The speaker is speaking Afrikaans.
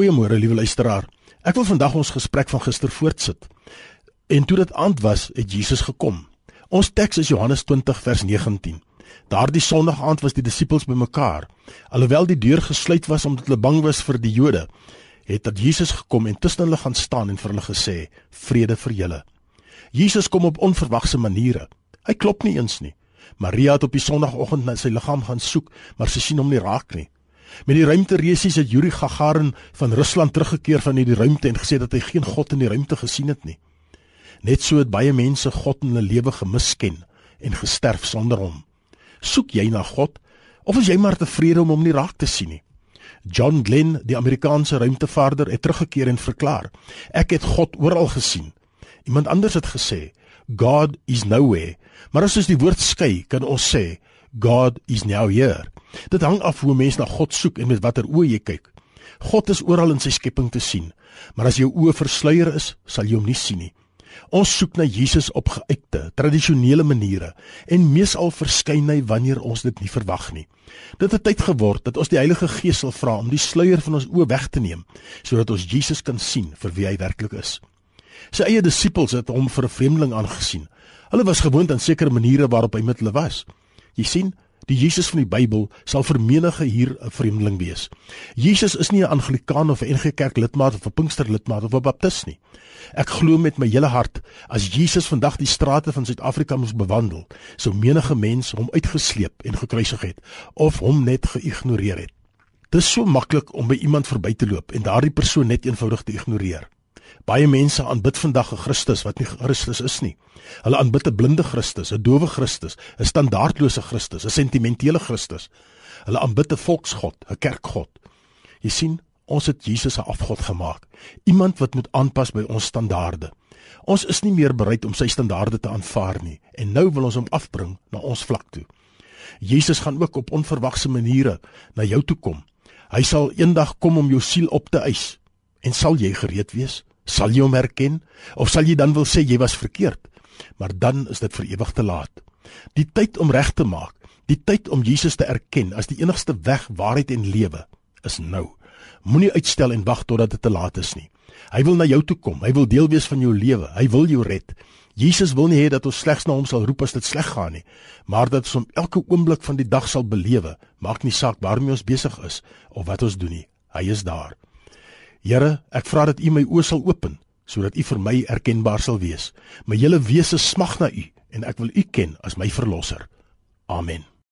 Goeiemôre liewe luisteraar. Ek wil vandag ons gesprek van gister voortsit. En toe dit aand was, het Jesus gekom. Ons teks is Johannes 20 vers 19. Daardie Sondag aand was die disippels bymekaar. Alhoewel die deur gesluit was omdat hulle bang was vir die Jode, het dat Jesus gekom en tussen hulle gaan staan en vir hulle gesê: "Vrede vir julle." Jesus kom op onverwagse maniere. Hy klop nie eens nie. Maria het op die Sondagoggend na sy liggaam gaan soek, maar sy sien hom nie raak nie. Met die ruimteresies het Yuri Gagarin van Rusland teruggekeer van hierdie ruimte en gesê dat hy geen God in die ruimte gesien het nie. Net so het baie mense God in hulle lewe gemisken en gesterf sonder hom. Soek jy na God of is jy maar tevrede om hom nie raak te sien nie? John Glenn, die Amerikaanse ruimtevaarder, het teruggekeer en verklaar: "Ek het God oral gesien." Iemand anders het gesê: "God is nowhere." Maar as ons die woord skei, kan ons sê: "God is now here." Dit hang af hoe mens na God soek en met watter oë jy kyk. God is oral in sy skepping te sien, maar as jou oë versluier is, sal jy hom nie sien nie. Ons soek na Jesus op geuite, tradisionele maniere en meesal verskyn hy wanneer ons dit nie verwag nie. Dit het tyd geword dat ons die Heilige Gees sal vra om die sluier van ons oë weg te neem sodat ons Jesus kan sien vir wie hy werklik is. Sy eie disippels het hom vir 'n vreemdeling aangesien. Hulle was gewoond aan sekere maniere waarop hy met hulle was. Jy sien, Die Jesus van die Bybel sal vir menige hier 'n vreemdeling wees. Jesus is nie 'n Anglikaan of 'n NG Kerk lidmaat of 'n Pinkster lidmaat of 'n Baptist nie. Ek glo met my hele hart as Jesus vandag die strate van Suid-Afrika moes bewandel, sou menige mens hom uitgesleep en gekruisig het of hom net geïgnoreer het. Dit is so maklik om by iemand verby te loop en daardie persoon net eenvoudig te ignoreer. Baie mense aanbid vandag 'n Christus wat nie Christus is nie. Hulle aanbid 'n blinde Christus, 'n dowe Christus, 'n standaardlose Christus, 'n sentimentele Christus. Hulle aanbid 'n volksgod, 'n kerkgod. Jy sien, ons het Jesus 'n afgod gemaak. Iemand wat moet aanpas by ons standaarde. Ons is nie meer bereid om sy standaarde te aanvaar nie en nou wil ons hom afbring na ons vlak toe. Jesus gaan ook op onverwagse maniere na jou toe kom. Hy sal eendag kom om jou siel op te eis. En sal jy gereed wees? Sal jy hom herken of sal jy dan wil sê jy was verkeerd? Maar dan is dit vir ewig te laat. Die tyd om reg te maak, die tyd om Jesus te erken as die enigste weg, waarheid en lewe is nou. Moenie uitstel en wag totdat dit te laat is nie. Hy wil na jou toe kom. Hy wil deel wees van jou lewe. Hy wil jou red. Jesus wil nie hê dat ons slegs na hom sal roep as dit sleg gaan nie, maar dat ons hom elke oomblik van die dag sal belewe. Maak nie saak waarmee ons besig is of wat ons doen nie. Hy is daar. Here, ek vra dat U my oë sal open sodat U vir my erkenbaar sal wees. My hele wese smag na U en ek wil U ken as my verlosser. Amen.